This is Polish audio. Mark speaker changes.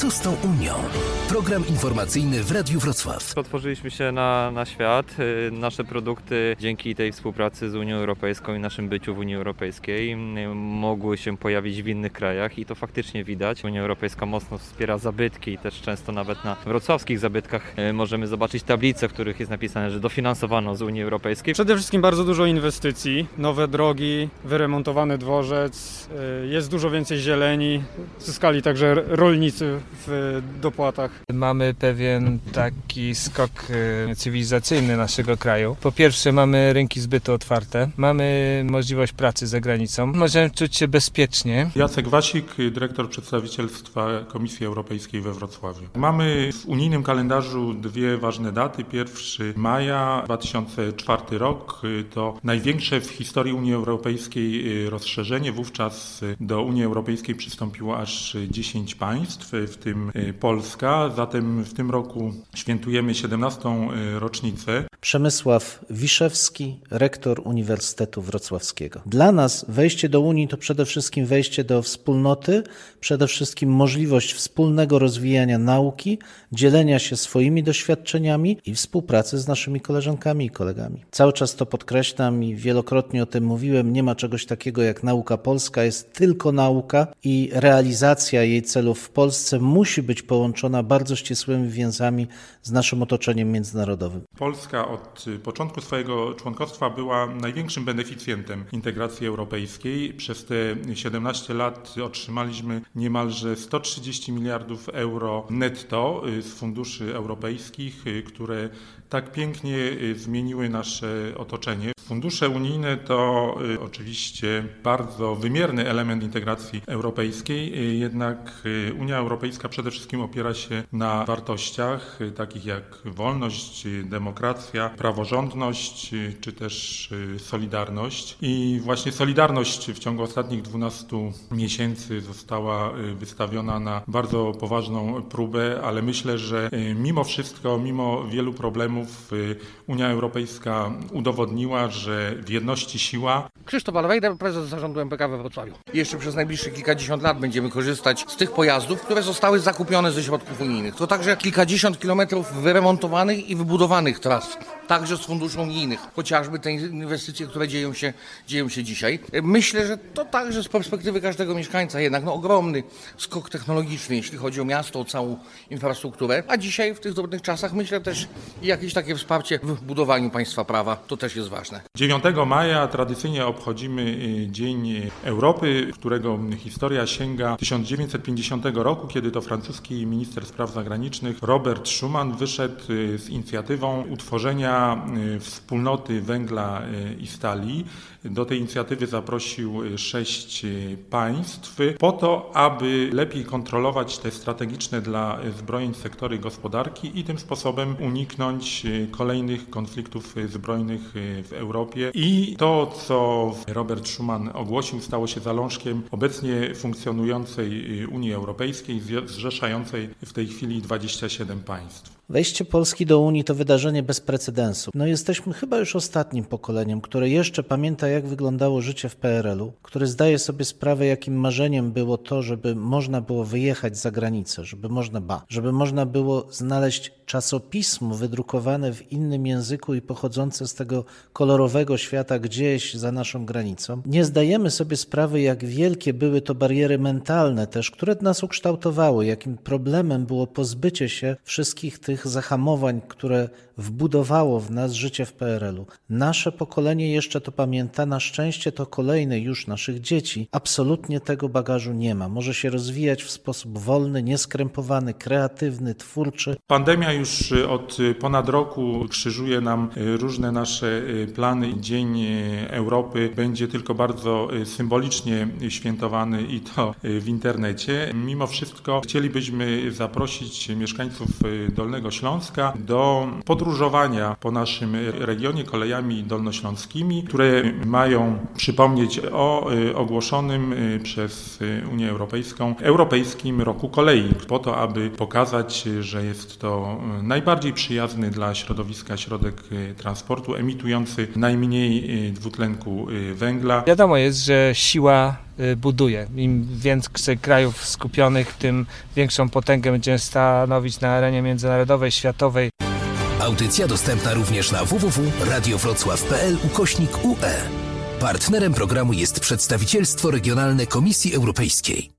Speaker 1: Co z tą Unią? Program informacyjny w Radiu Wrocław.
Speaker 2: Otworzyliśmy się na, na świat. Y, Nasze produkty dzięki tej współpracy z Unią Europejską i naszym byciu w Unii Europejskiej y, mogły się pojawić w innych krajach i to faktycznie widać. Unia Europejska mocno wspiera zabytki i też często nawet na wrocławskich zabytkach y, możemy zobaczyć tablice, w których jest napisane, że dofinansowano z Unii Europejskiej.
Speaker 3: Przede wszystkim bardzo dużo inwestycji, nowe drogi, wyremontowany dworzec, jest dużo więcej zieleni, zyskali także rolnicy w dopłatach.
Speaker 4: Mamy pewien taki skok e, cywilizacyjny naszego kraju. Po pierwsze mamy rynki zbytu otwarte, mamy możliwość pracy za granicą, możemy czuć się bezpiecznie.
Speaker 5: Jacek Wasik, dyrektor przedstawicielstwa Komisji Europejskiej we Wrocławiu. Mamy w unijnym kalendarzu dwie ważne daty. 1 maja 2004 rok to największe w historii Unii Europejskiej rozszerzenie. Wówczas do Unii Europejskiej przystąpiło aż 10 państw, w tym Polska. Zatem w tym roku świętujemy 17. rocznicę.
Speaker 6: Przemysław Wiszewski, rektor Uniwersytetu Wrocławskiego. Dla nas wejście do Unii to przede wszystkim wejście do wspólnoty, przede wszystkim możliwość wspólnego rozwijania nauki, dzielenia się swoimi doświadczeniami i współpracy z naszymi koleżankami i kolegami. Cały czas to podkreślam i wielokrotnie o tym mówiłem, nie ma czegoś takiego jak nauka polska, jest tylko nauka i realizacja jej celów w Polsce musi być połączona bardzo ścisłymi więzami z naszym otoczeniem międzynarodowym.
Speaker 5: Polska od początku swojego członkostwa była największym beneficjentem integracji europejskiej. Przez te 17 lat otrzymaliśmy niemalże 130 miliardów euro netto z funduszy europejskich, które tak pięknie zmieniły nasze otoczenie. Fundusze unijne to oczywiście bardzo wymierny element integracji europejskiej, jednak Unia Europejska przede wszystkim opiera się na wartościach takich jak wolność, demokracja, praworządność czy też solidarność. I właśnie solidarność w ciągu ostatnich 12 miesięcy została wystawiona na bardzo poważną próbę, ale myślę, że mimo wszystko, mimo wielu problemów Unia Europejska udowodniła, że w jedności siła.
Speaker 7: Krzysztof Alwejder, prezes zarządu MPK we Wrocławiu. Jeszcze przez najbliższe kilkadziesiąt lat będziemy korzystać z tych pojazdów, które zostały zakupione ze środków unijnych. To także kilkadziesiąt kilometrów wyremontowanych i wybudowanych tras, także z funduszy unijnych. Chociażby te inwestycje, które dzieją się, dzieją się dzisiaj. Myślę, że to także z perspektywy każdego mieszkańca jednak no, ogromny skok technologiczny, jeśli chodzi o miasto, o całą infrastrukturę. A dzisiaj w tych trudnych czasach myślę też jakieś takie wsparcie w budowaniu państwa prawa. To też jest ważne.
Speaker 5: 9 maja tradycyjnie obchodzimy Dzień Europy, którego historia sięga 1950 roku, kiedy to francuski minister spraw zagranicznych Robert Schuman wyszedł z inicjatywą utworzenia wspólnoty węgla i stali. Do tej inicjatywy zaprosił sześć państw po to, aby lepiej kontrolować te strategiczne dla zbrojeń sektory gospodarki i tym sposobem uniknąć kolejnych konfliktów zbrojnych w Europie. I to, co Robert Schuman ogłosił, stało się zalążkiem obecnie funkcjonującej Unii Europejskiej, zrzeszającej w tej chwili 27 państw.
Speaker 6: Wejście Polski do Unii to wydarzenie bez precedensu. No jesteśmy chyba już ostatnim pokoleniem, które jeszcze pamięta, jak wyglądało życie w PRL-u, które zdaje sobie sprawę, jakim marzeniem było to, żeby można było wyjechać za granicę, żeby można ba, żeby można było znaleźć czasopismo wydrukowane w innym języku i pochodzące z tego kolorowego świata gdzieś za naszą granicą. Nie zdajemy sobie sprawy, jak wielkie były to bariery mentalne też, które nas ukształtowały, jakim problemem było pozbycie się wszystkich tych zahamowań, które wbudowało w nas życie w PRL-u. Nasze pokolenie jeszcze to pamięta, na szczęście to kolejne już naszych dzieci absolutnie tego bagażu nie ma. Może się rozwijać w sposób wolny, nieskrępowany, kreatywny, twórczy.
Speaker 5: Pandemia już od ponad roku krzyżuje nam różne nasze plany. Dzień Europy będzie tylko bardzo symbolicznie świętowany i to w internecie. Mimo wszystko chcielibyśmy zaprosić mieszkańców Dolnego Śląska do podróżowania po naszym regionie kolejami dolnośląskimi, które mają przypomnieć o ogłoszonym przez Unię Europejską Europejskim Roku Kolei, po to, aby pokazać, że jest to najbardziej przyjazny dla środowiska środek e, transportu, emitujący najmniej dwutlenku węgla.
Speaker 4: Wiadomo jest, że siła y, buduje. Im więcej krajów skupionych, tym większą potęgę będziemy stanowić na arenie międzynarodowej, światowej.
Speaker 1: Audycja dostępna również na www.radiowrocław.pl ukośnik UE. Partnerem programu jest przedstawicielstwo regionalne Komisji Europejskiej.